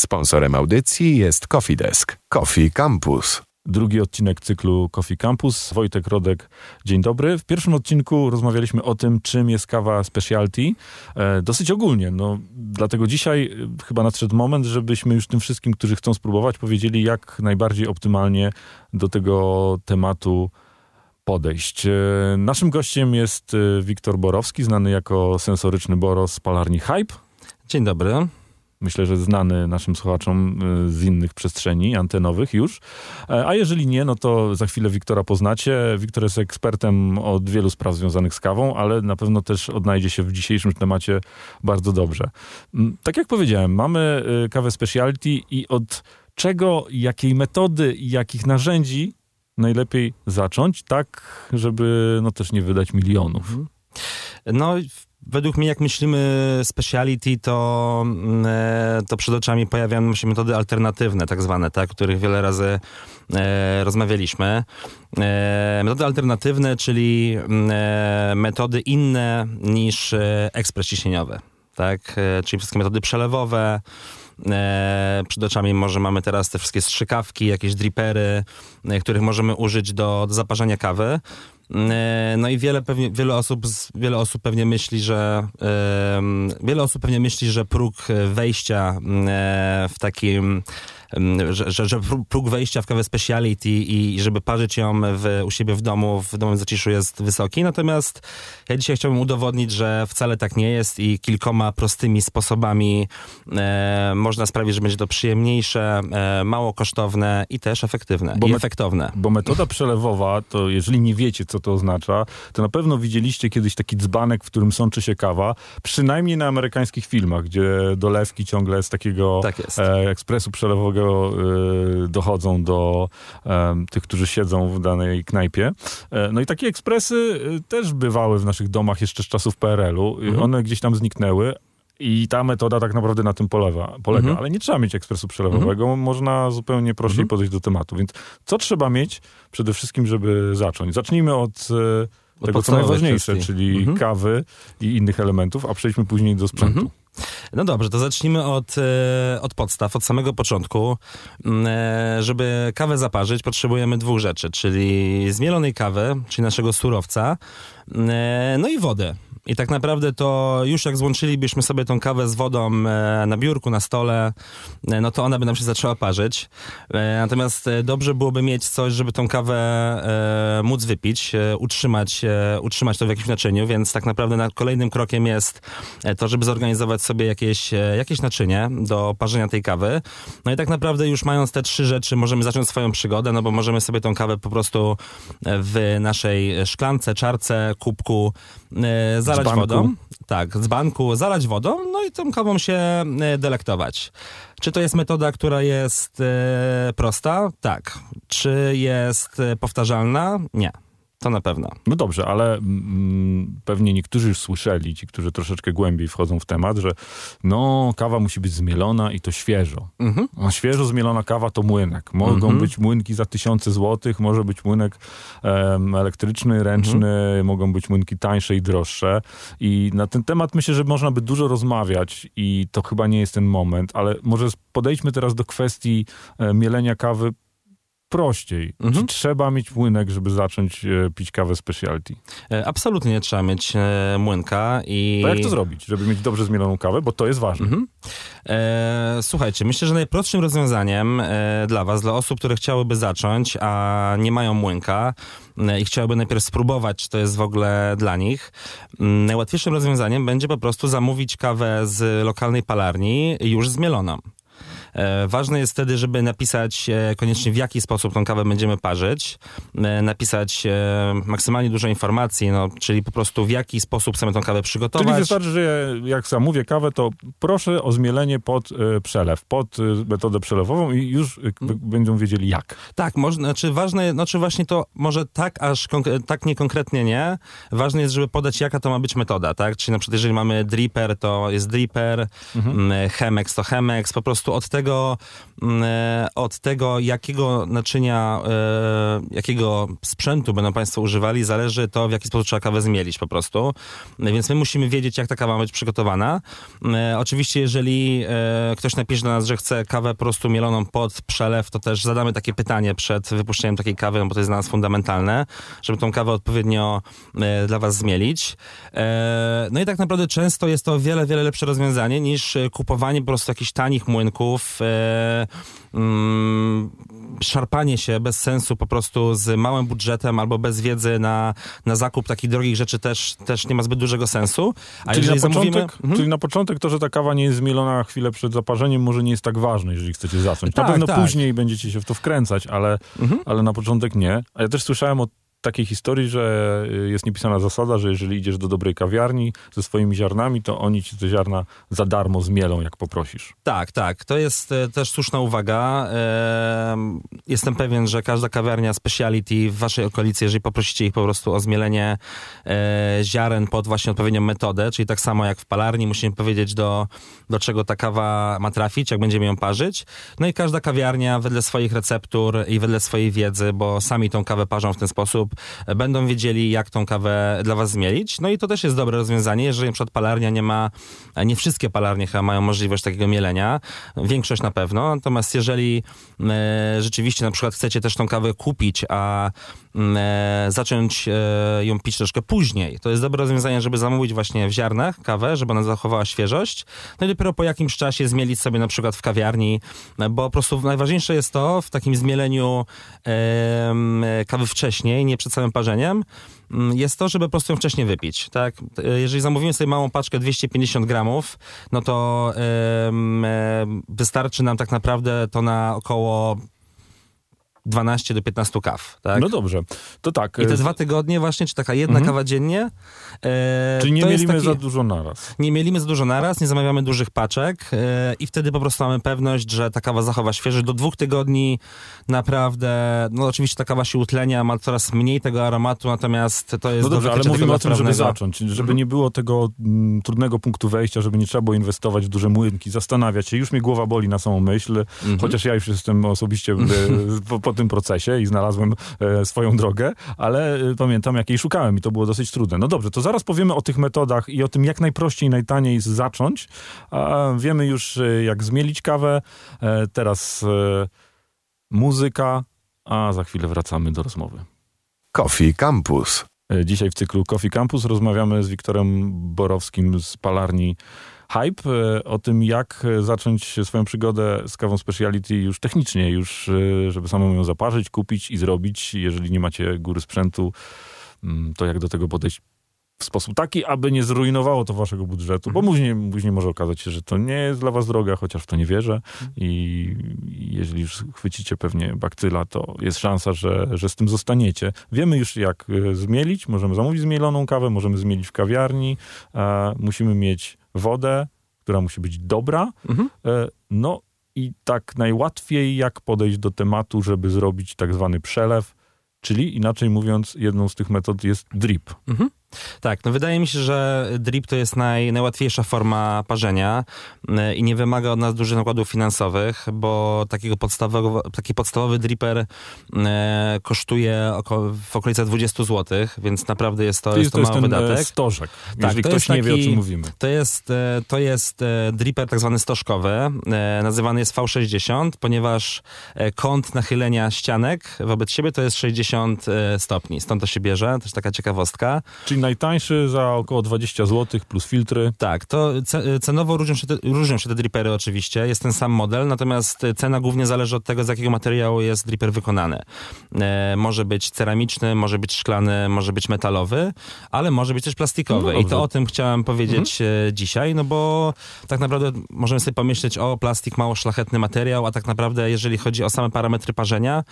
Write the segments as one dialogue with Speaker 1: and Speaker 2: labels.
Speaker 1: Sponsorem audycji jest Coffee Desk. Coffee Campus.
Speaker 2: Drugi odcinek cyklu Coffee Campus. Wojtek Rodek, dzień dobry. W pierwszym odcinku rozmawialiśmy o tym, czym jest kawa specialty. E, dosyć ogólnie, no, dlatego dzisiaj e, chyba nadszedł moment, żebyśmy już tym wszystkim, którzy chcą spróbować, powiedzieli, jak najbardziej optymalnie do tego tematu podejść. E, naszym gościem jest e, Wiktor Borowski, znany jako sensoryczny Boros z palarni Hype.
Speaker 3: Dzień dobry.
Speaker 2: Myślę, że znany naszym słuchaczom y, z innych przestrzeni antenowych już. E, a jeżeli nie, no to za chwilę Wiktora poznacie. Wiktor jest ekspertem od wielu spraw związanych z kawą, ale na pewno też odnajdzie się w dzisiejszym temacie bardzo dobrze. Mm, tak jak powiedziałem, mamy y, kawę specialty i od czego, jakiej metody i jakich narzędzi najlepiej zacząć, tak żeby no też nie wydać milionów. Mhm.
Speaker 3: No, według mnie, jak myślimy speciality, to, mm, e, to przed oczami pojawiają się metody alternatywne, tak zwane, tak, o których wiele razy e, rozmawialiśmy. E, metody alternatywne, czyli mm, e, metody inne niż e, ekspres ciśnieniowy, tak, e, czyli wszystkie metody przelewowe, E, przed oczami może mamy teraz te wszystkie strzykawki, jakieś dripery, e, których możemy użyć do, do zaparzania kawy. E, no i wiele, pewnie, wiele, osób, wiele osób pewnie myśli, że wiele osób pewnie myśli, że próg wejścia w takim że, że, że próg wejścia w kawę speciality i, żeby parzyć ją w, u siebie w domu, w domowym zaciszu jest wysoki. Natomiast ja dzisiaj chciałbym udowodnić, że wcale tak nie jest i kilkoma prostymi sposobami e, można sprawić, że będzie to przyjemniejsze, e, mało kosztowne i też efektywne bo i efektowne.
Speaker 2: Bo metoda przelewowa, to jeżeli nie wiecie, co to oznacza, to na pewno widzieliście kiedyś taki dzbanek, w którym sączy się kawa, przynajmniej na amerykańskich filmach, gdzie dolewki ciągle z takiego tak e, ekspresu przelewowego Y, dochodzą do tych, którzy siedzą w danej knajpie. E, no i takie ekspresy y, też bywały w naszych domach jeszcze z czasów PRL-u. Mhm. One gdzieś tam zniknęły, i ta metoda tak naprawdę na tym polewa, polega. Mhm. Ale nie trzeba mieć ekspresu przelewowego, mhm. można zupełnie prościej mhm. podejść do tematu. Więc co trzeba mieć przede wszystkim, żeby zacząć? Zacznijmy od e, tego, co najważniejsze, kwestii. czyli kawy i innych elementów, a przejdźmy później do sprzętu.
Speaker 3: No dobrze, to zacznijmy od, e, od podstaw, od samego początku. Mm, e, żeby kawę zaparzyć, potrzebujemy dwóch rzeczy, czyli zmielonej kawy, czyli naszego surowca, mm, e, no i wodę. I tak naprawdę to już jak złączylibyśmy sobie tą kawę z wodą e, na biurku, na stole, e, no to ona by nam się zaczęła parzyć. E, natomiast dobrze byłoby mieć coś, żeby tą kawę móc wypić, utrzymać, utrzymać to w jakimś naczyniu, więc tak naprawdę na kolejnym krokiem jest to, żeby zorganizować sobie jakieś, jakieś naczynie do parzenia tej kawy. No i tak naprawdę już mając te trzy rzeczy możemy zacząć swoją przygodę, no bo możemy sobie tą kawę po prostu w naszej szklance, czarce, kubku zalać zalać wodą. Tak, z banku zalać wodą, no i tą kawą się e, delektować. Czy to jest metoda, która jest e, prosta? Tak. Czy jest e, powtarzalna? Nie. To na pewno.
Speaker 2: No dobrze, ale mm, pewnie niektórzy już słyszeli, ci, którzy troszeczkę głębiej wchodzą w temat, że no, kawa musi być zmielona i to świeżo. Mhm. A świeżo zmielona kawa to młynek. Mogą mhm. być młynki za tysiące złotych, może być młynek um, elektryczny, ręczny, mhm. mogą być młynki tańsze i droższe. I na ten temat myślę, że można by dużo rozmawiać i to chyba nie jest ten moment, ale może podejdźmy teraz do kwestii e, mielenia kawy prościej. Mhm. Czy trzeba mieć młynek, żeby zacząć e, pić kawę specialty?
Speaker 3: E, absolutnie nie trzeba mieć e, młynka i...
Speaker 2: To jak to zrobić, żeby mieć dobrze zmieloną kawę, bo to jest ważne. Mhm.
Speaker 3: E, słuchajcie, myślę, że najprostszym rozwiązaniem dla was, dla osób, które chciałyby zacząć, a nie mają młynka i chciałyby najpierw spróbować, czy to jest w ogóle dla nich, najłatwiejszym rozwiązaniem będzie po prostu zamówić kawę z lokalnej palarni już zmieloną. E, ważne jest wtedy, żeby napisać e, koniecznie w jaki sposób tą kawę będziemy parzyć, e, napisać maksymalnie dużo informacji, no, czyli po prostu w jaki sposób chcemy tą kawę przygotować.
Speaker 2: Czyli wystarczy, że jak zamówię kawę, to proszę o zmielenie pod przelew, pod metodę przelewową i już będą wiedzieli jak.
Speaker 3: Tak, można, znaczy ważne, znaczy właśnie to może tak aż tak niekonkretnie nie. Ważne jest, żeby podać jaka to ma być metoda, tak? Czyli na przykład jeżeli mamy dripper, to jest dripper, mhm. Mm, Chemex to Chemex, po prostu od tego tego, mm, e, od tego jakiego naczynia, e, jakiego sprzętu będą Państwo używali, zależy to, w jaki sposób trzeba kawę zmielić po prostu. Więc my musimy wiedzieć, jak ta kawa ma być przygotowana. Oczywiście, jeżeli ktoś napisze do nas, że chce kawę po prostu mieloną pod przelew, to też zadamy takie pytanie przed wypuszczeniem takiej kawy, no bo to jest dla nas fundamentalne, żeby tą kawę odpowiednio dla Was zmielić. No i tak naprawdę często jest to wiele, wiele lepsze rozwiązanie niż kupowanie po prostu jakichś tanich młynków, e, mm, szarpanie się bez sensu po prostu z małym budżetem albo bez wiedzy na, na zakup takich drogich rzeczy też, też nie ma zbyt dużego sensu.
Speaker 2: A czyli, na zamówimy... początek, mhm. czyli na początek to, że ta kawa nie jest zmielona chwilę przed zaparzeniem może nie jest tak ważne, jeżeli chcecie zacząć. Na tak, pewno tak. później będziecie się w to wkręcać, ale, mhm. ale na początek nie. A ja też słyszałem od takiej historii, że y, jest niepisana zasada, że jeżeli idziesz do dobrej kawiarni ze swoimi ziarnami, to oni ci te ziarna za darmo zmielą, jak poprosisz.
Speaker 3: Tak, tak. To jest e, też słuszna uwaga. Jestem pewien, że każda kawiarnia speciality w waszej okolicy, jeżeli poprosicie ich po prostu o zmielenie e, ziaren pod właśnie odpowiednią metodę, czyli tak samo jak w palarni, musimy powiedzieć do, do czego ta kawa ma trafić, jak będziemy ją parzyć. No i każda kawiarnia wedle swoich receptur i wedle swojej wiedzy, bo sami tą kawę parzą w ten sposób, będą wiedzieli, jak tą kawę dla was zmielić. No i to też jest dobre rozwiązanie, jeżeli przykład palarnia nie ma, nie wszystkie palarnie chyba mają możliwość takiego mielenia, większość na pewno, natomiast jeżeli e, rzeczywiście przykład chcecie też tą kawę kupić, a zacząć e, ją pić troszkę później, to jest dobre rozwiązanie, żeby zamówić właśnie w ziarnach kawę, żeby ona zachowała świeżość, no i dopiero po jakimś czasie zmielić sobie na przykład w kawiarni, bo po prostu najważniejsze jest to w takim zmieleniu kawy wcześniej, nie przed całym parzeniem, mm, jest to, żeby po prostu ją wcześniej wypić. Tak? Jeżeli zamówimy sobie małą paczkę 250 gramów, no to wystarczy nam tak naprawdę to na około 12 do 15 kaw. Tak?
Speaker 2: No dobrze, to tak.
Speaker 3: I te e, dwa tygodnie właśnie, czy taka jedna mhm. kawa dziennie.
Speaker 2: E, Czyli nie mielimy taki, za dużo naraz.
Speaker 3: Nie mielimy za dużo naraz, nie zamawiamy dużych paczek e, i wtedy po prostu mamy pewność, że ta kawa zachowa świeżość. Do dwóch tygodni naprawdę, no oczywiście ta kawa się utlenia, ma coraz mniej tego aromatu, natomiast to jest...
Speaker 2: No dobrze, ale mówimy o tym, żeby zacząć, żeby mhm. nie było tego m, mm, trudnego punktu wejścia, żeby nie trzeba było inwestować w duże młynki, zastanawiać się. Już mi głowa boli na samą myśl, mhm. chociaż ja już jestem osobiście po, po tym procesie i znalazłem e, swoją drogę, ale e, pamiętam, jakiej szukałem i to było dosyć trudne. No dobrze, to zaraz powiemy o tych metodach i o tym, jak najprościej, najtaniej zacząć. A wiemy już, e, jak zmielić kawę. Teraz muzyka, a za chwilę wracamy do rozmowy.
Speaker 1: Coffee Campus.
Speaker 2: Dzisiaj w cyklu Coffee Campus rozmawiamy z Wiktorem Borowskim z palarni hype e, o tym, jak e, zacząć swoją przygodę z kawą speciality już technicznie, już e, żeby samemu ją zaparzyć, kupić i zrobić. Jeżeli nie macie góry sprzętu, mm, to jak do tego podejść w sposób taki, aby nie zrujnowało to waszego budżetu, bo mhm. później, później może okazać się, że to nie jest dla was droga, chociaż w to nie wierzę mhm. i jeżeli już chwycicie pewnie bakcyla, to jest szansa, że, że z tym zostaniecie. Wiemy już jak zmielić, możemy zamówić zmieloną kawę, możemy zmielić w kawiarni, musimy mieć wodę, która musi być dobra. Mhm. E, no i tak najłatwiej jak podejść do tematu, żeby zrobić tak zwany przelew, czyli inaczej mówiąc, jedną z tych metod jest drip. Mhm.
Speaker 3: Tak, no wydaje mi się, że drip to jest naj, najłatwiejsza forma parzenia y, i nie wymaga od nas dużych nakładów finansowych, bo takiego podstawowy, taki podstawowy dripper y, kosztuje około, w okolicach 20 zł, więc naprawdę jest to, jest to, to mały wydatek.
Speaker 2: stożek, tak, jeżeli ktoś taki, nie wie, o czym mówimy.
Speaker 3: To jest, e, to jest e, dripper tak zwany stożkowy, nazywany jest V60, ponieważ kąt nachylenia ścianek wobec siebie to jest 60 stopni, stąd to się bierze, to jest taka ciekawostka.
Speaker 2: Czyli najtańszy za około 20 zł plus filtry.
Speaker 3: Tak, to cenowo różnią się, te, różnią się te dripery oczywiście, jest ten sam model, natomiast cena głównie zależy od tego, z jakiego materiału jest dripper wykonany. E, może być ceramiczny, może być szklany, może być metalowy, ale może być też plastikowy. No I to o tym chciałem powiedzieć mhm. E, dzisiaj, no bo tak naprawdę możemy sobie pomyśleć, o plastik mało szlachetny materiał, a tak naprawdę jeżeli chodzi o same parametry parzenia,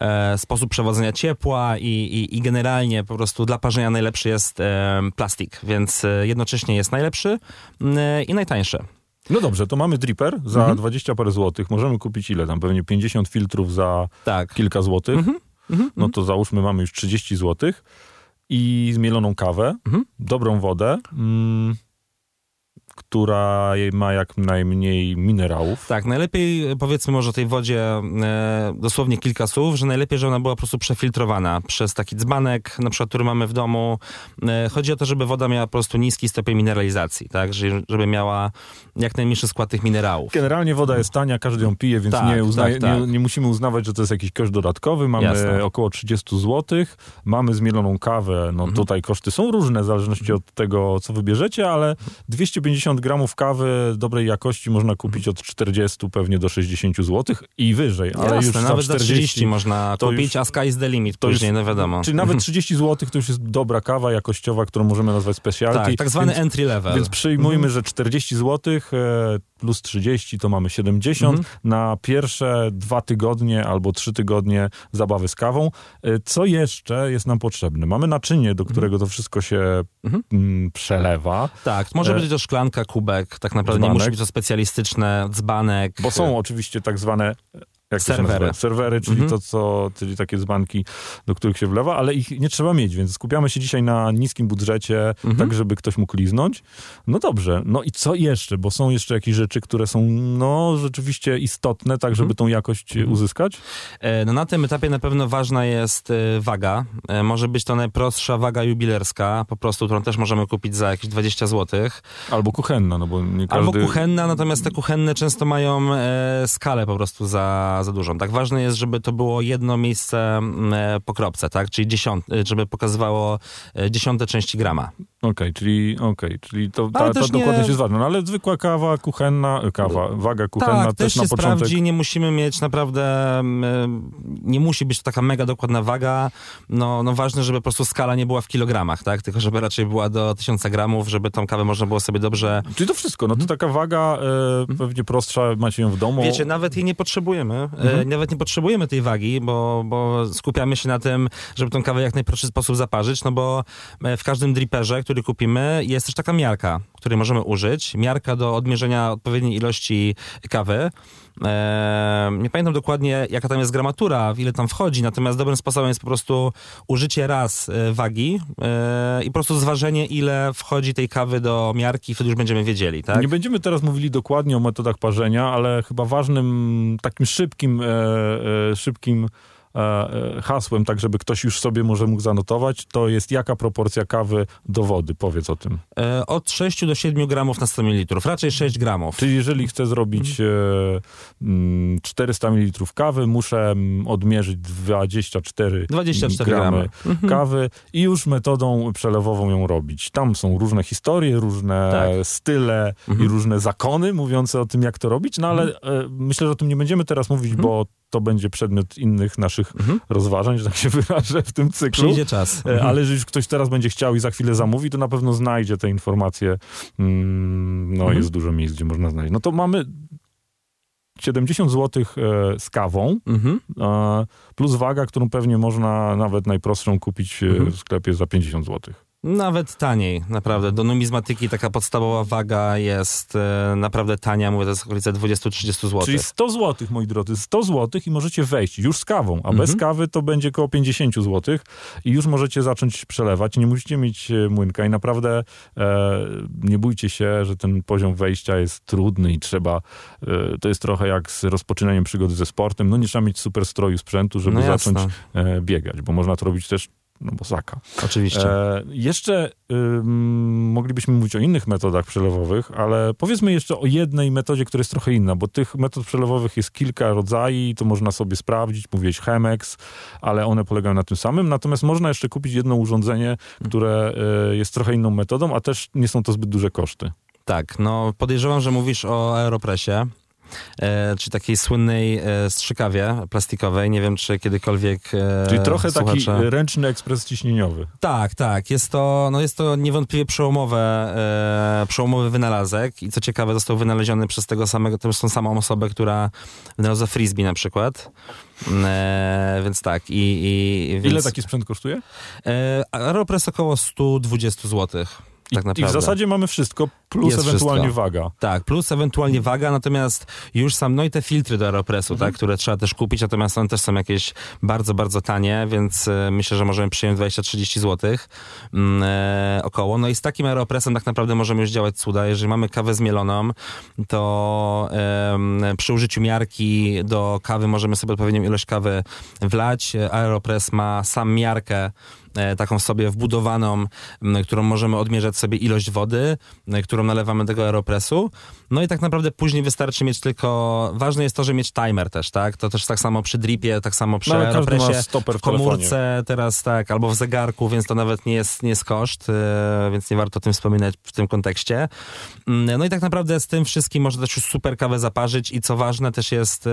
Speaker 3: e, sposób przewodzenia ciepła i, i, i generalnie po prostu dla parzenia najlepszy jest jest plastik, więc e, jednocześnie jest najlepszy e, i najtańszy.
Speaker 2: No dobrze, to mamy dripper za mhm. 20 parę złotych. Możemy kupić ile tam? Pewnie 50 filtrów za tak. kilka złotych. Mhm. Mhm. No to załóżmy, mamy już 30 złotych i zmieloną kawę, mhm. dobrą wodę. Mm, która ma jak najmniej minerałów.
Speaker 3: Tak, najlepiej powiedzmy może tej wodzie e, dosłownie kilka słów, że najlepiej, żeby ona była po prostu przefiltrowana przez taki dzbanek, na przykład, który mamy w domu. E, chodzi o to, żeby woda miała po prostu niski stopień mineralizacji, tak, żeby miała jak najmniejszy skład tych minerałów.
Speaker 2: Generalnie woda jest tania, każdy ją pije, więc tak, nie, uznaje, tak, tak. Nie, nie, musimy uznawać, że to jest jakiś koszt dodatkowy. Mamy Jasne. około 30 zł, mamy zmieloną kawę, no mhm. tutaj koszty są różne w zależności od tego, co wybierzecie, ale 250 gramów kawy dobrej jakości można kupić od 40 pewnie do 60 zł i wyżej, ale
Speaker 3: Jasne,
Speaker 2: już
Speaker 3: nawet 40, za 30 można kupić, już, a sky is the limit to później, już, no wiadomo.
Speaker 2: Czyli nawet 30 zł to już jest dobra kawa jakościowa, którą możemy nazwać specialty.
Speaker 3: Tak, tak zwany więc, entry level.
Speaker 2: Więc przyjmujmy, mhm. że 40 zł e, plus 30 to mamy 70 mhm. na pierwsze dwa tygodnie albo trzy tygodnie zabawy z kawą. E, co jeszcze jest nam potrzebne? Mamy naczynie, do którego to wszystko się mhm. Mm, przelewa.
Speaker 3: Tak, może e... być to szklanka, kubek, tak naprawdę dzbanek. nie musi być to specjalistyczne, dzbanek.
Speaker 2: Bo są oczywiście tak zwane jak
Speaker 3: serwery.
Speaker 2: Serwery, czyli mhm. to, co, czyli takie dzbanki, do których się wlewa, ale ich nie trzeba mieć, więc skupiamy się dzisiaj na niskim budżecie, mhm. tak żeby ktoś mógł liznąć. No dobrze, no i co jeszcze? Bo są jeszcze jakieś rzeczy, które są no rzeczywiście istotne, tak żeby mhm. tą jakość mhm. uzyskać?
Speaker 3: E, no na tym etapie na pewno ważna jest e, waga. E, może być to najprostsza waga jubilerska, po prostu, którą też możemy kupić za jakieś 20 zł.
Speaker 2: Albo kuchenna, no bo nie każdy...
Speaker 3: Albo kuchenna, natomiast te kuchenne często mają skalę po prostu za za dużą. Tak ważne jest, żeby to było jedno miejsce mm, e, po kropce, tak? Czyli dziesiąt, e, żeby pokazywało e, dziesiąte części grama.
Speaker 2: Okej, okay, czyli, okay, czyli to, ta, ta dokładność nie... jest ważna. No ale zwykła kawa kuchenna, kawa, waga kuchenna
Speaker 3: tak,
Speaker 2: też,
Speaker 3: też na
Speaker 2: się
Speaker 3: początek. sprawdzi, nie musimy mieć naprawdę, mm, nie musi być to taka mega dokładna waga. No, no ważne, żeby po prostu skala nie była w kilogramach, tak? Tylko żeby raczej była do tysiąca gramów, żeby tą kawę można było sobie dobrze...
Speaker 2: Czyli to wszystko, no to taka waga e, pewnie prostsza, macie ją w domu.
Speaker 3: Wiecie, nawet jej nie potrzebujemy. Mhm. E, nawet nie potrzebujemy tej wagi, bo, bo skupiamy się na tym, żeby tą kawę w jak najprostszy sposób zaparzyć, no bo e, w każdym driperze, który kupimy, jest też taka miarka, której możemy użyć. Miarka do odmierzenia odpowiedniej ilości kawy. Eee, nie pamiętam dokładnie, jaka tam jest gramatura, ile tam wchodzi, natomiast dobrym sposobem jest po prostu użycie raz e, wagi e, i po prostu zważenie, ile wchodzi tej kawy do miarki, wtedy już będziemy wiedzieli, tak?
Speaker 2: Nie będziemy teraz mówili dokładnie o metodach parzenia, ale chyba ważnym, takim szybkim, e, szybkim hasłem, tak żeby ktoś już sobie może mógł zanotować, to jest jaka proporcja kawy do wody? Powiedz o tym.
Speaker 3: E, od 6 do 7 gramów na 100 ml, raczej 6 gramów.
Speaker 2: Czyli jeżeli chcę zrobić mm. 400 ml kawy, muszę odmierzyć 24, 24 gramy, mhm. kawy i już metodą przelewową ją robić. Tam są różne historie, różne tak. style mhm. i różne zakony mówiące o tym, jak to robić, no ale mhm. myślę, że o tym nie będziemy teraz mówić, mhm. bo to będzie przedmiot innych naszych mhm. rozważań, że tak się wyrażę w tym cyklu.
Speaker 3: Przyjdzie czas.
Speaker 2: E, mhm. Ale jeżeli ktoś teraz będzie chciał i za chwilę zamówi, to na pewno znajdzie te informacje. Mm, no mhm. jest dużo miejsc, gdzie można znaleźć. No to mamy 70 zł e, z kawą, mhm. plus waga, którą pewnie można nawet najprostszą kupić e, mhm. w sklepie za 50 zł.
Speaker 3: Nawet taniej, naprawdę. Do numizmatyki taka podstawowa waga jest e, naprawdę tania, mówię, to jest okolice 20-30 zł.
Speaker 2: Czyli 100 zł, moi drodzy, 100 zł i możecie wejść już z kawą, a mhm. bez kawy to będzie około 50 zł i już możecie zacząć przelewać. Nie musicie mieć e, młynka i naprawdę e, nie bójcie się, że ten poziom wejścia jest trudny i trzeba, e, to jest trochę jak z rozpoczynaniem przygody ze sportem, no nie trzeba mieć super stroju sprzętu, żeby no zacząć e, biegać, bo można to robić też no bo Zaka.
Speaker 3: Oczywiście. E,
Speaker 2: jeszcze moglibyśmy mówić o innych metodach przelewowych, ale powiedzmy jeszcze o jednej metodzie, która jest trochę inna, bo tych metod przelewowych jest kilka rodzajów, to można sobie sprawdzić, mówiłeś Chemex, ale one polegają na tym samym, natomiast można jeszcze kupić jedno urządzenie, które y, jest trochę inną metodą, a też nie są to zbyt duże koszty.
Speaker 3: Tak, no podejrzewam, że mówisz o Aeropressie e, czy takiej słynnej e, strzykawie plastikowej. Nie wiem, czy kiedykolwiek
Speaker 2: e, Czyli trochę słuchacze... taki ręczny ekspres ciśnieniowy.
Speaker 3: Tak, tak. Jest to, no jest to niewątpliwie przełomowe, e, przełomowy wynalazek i co ciekawe został wynaleziony przez tego samego, to tą samą osobę, która wynalazła frisbee na przykład. E, więc tak. I, i,
Speaker 2: Ile taki sprzęt kosztuje?
Speaker 3: E, Aeropress około 120 złotych. I, tak naprawdę.
Speaker 2: I w zasadzie mamy wszystko, plus jest ewentualnie wszystko. waga.
Speaker 3: Tak, plus ewentualnie waga, natomiast już sam, no i te filtry do Aeropressu, mhm. tak, które trzeba też kupić, natomiast one też są jakieś bardzo, bardzo tanie, więc y, myślę, że możemy przyjąć 20-30 zł y, około. No i z takim Aeropressem tak naprawdę możemy już działać cuda. Jeżeli mamy kawę zmieloną, to y, przy użyciu miarki do kawy możemy sobie odpowiednią ilość kawy wlać. Aeropress ma sam miarkę E, taką sobie wbudowaną, którą możemy odmierzać sobie ilość wody, e, którą nalewamy tego aeropresu. No i tak naprawdę później wystarczy mieć tylko, ważne jest to, że mieć timer też, tak? To też tak samo przy dripie, tak samo przy no, aeropresie, w, w komórce teraz, tak, albo w zegarku, więc to nawet nie jest, nie jest koszt, e, więc nie warto o tym wspominać w tym kontekście. Mm, no i tak naprawdę z tym wszystkim można też już super kawę zaparzyć i co ważne też jest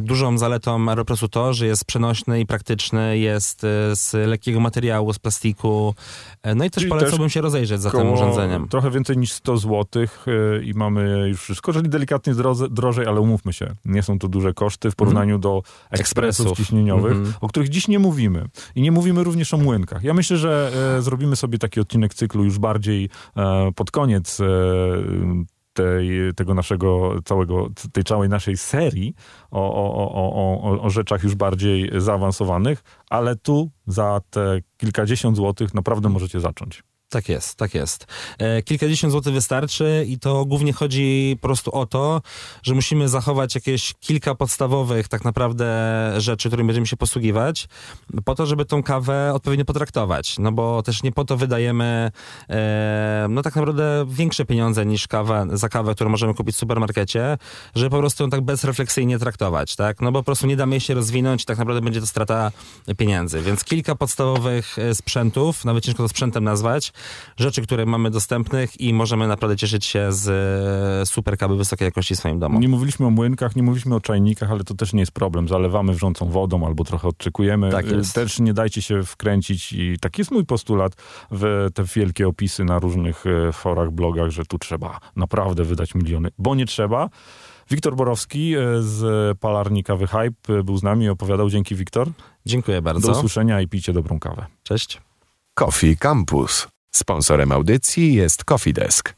Speaker 3: dużą zaletą aeropresu to, że jest przenośny i praktyczny, jest z lekkiego materiału, z plastiku. E, no i też Czyli polecałbym też się rozejrzeć za tym urządzeniem.
Speaker 2: Trochę więcej niż 100 zł e, i mamy już wszystko, czyli delikatnie drożej, ale umówmy się, nie są to duże koszty w porównaniu mm. do ekspresów, ekspresów. ciśnieniowych, mm -hmm. o których dziś nie mówimy. I nie mówimy również o młynkach. Ja myślę, że e, zrobimy sobie taki odcinek cyklu już bardziej e, pod koniec e, tej, tego naszego całego, tej całej naszej serii o, o, o, o, o rzeczach już bardziej zaawansowanych, ale tu za te kilkadziesiąt złotych naprawdę możecie zacząć.
Speaker 3: Tak jest, tak jest. E, kilkadziesiąt złotych wystarczy i to głównie chodzi po prostu o to, że musimy zachować jakieś kilka podstawowych tak naprawdę rzeczy, którymi będziemy się posługiwać, po to, żeby tą kawę odpowiednio potraktować. No bo też nie po to wydajemy e, no tak naprawdę większe pieniądze niż kawę, za kawę, którą możemy kupić w supermarkecie, żeby po prostu ją tak bezrefleksyjnie traktować, tak? No bo po prostu nie damy jej się rozwinąć i tak naprawdę będzie to strata pieniędzy. Więc kilka podstawowych e, sprzętów, nawet ciężko to sprzętem nazwać, rzeczy, które mamy dostępnych i możemy naprawdę cieszyć się z e, super kawy wysokiej jakości w swoim domu.
Speaker 2: Nie mówiliśmy o młynkach, nie mówiliśmy o czajnikach, ale to też nie jest problem. Zalewamy wrzącą wodą albo trochę odczekujemy. Tak jest. Też nie dajcie się wkręcić i taki jest mój postulat w te wielkie opisy na różnych e, forach, blogach, że tu trzeba naprawdę wydać miliony, bo nie trzeba. Wiktor Borowski e, z palarni kawy Hype był z nami i opowiadał. Dzięki, Wiktor.
Speaker 3: Dziękuję bardzo.
Speaker 2: Do usłyszenia i pijcie dobrą kawę.
Speaker 3: Cześć.
Speaker 1: Coffee Campus. Sponsorem audycji jest Coffee Desk.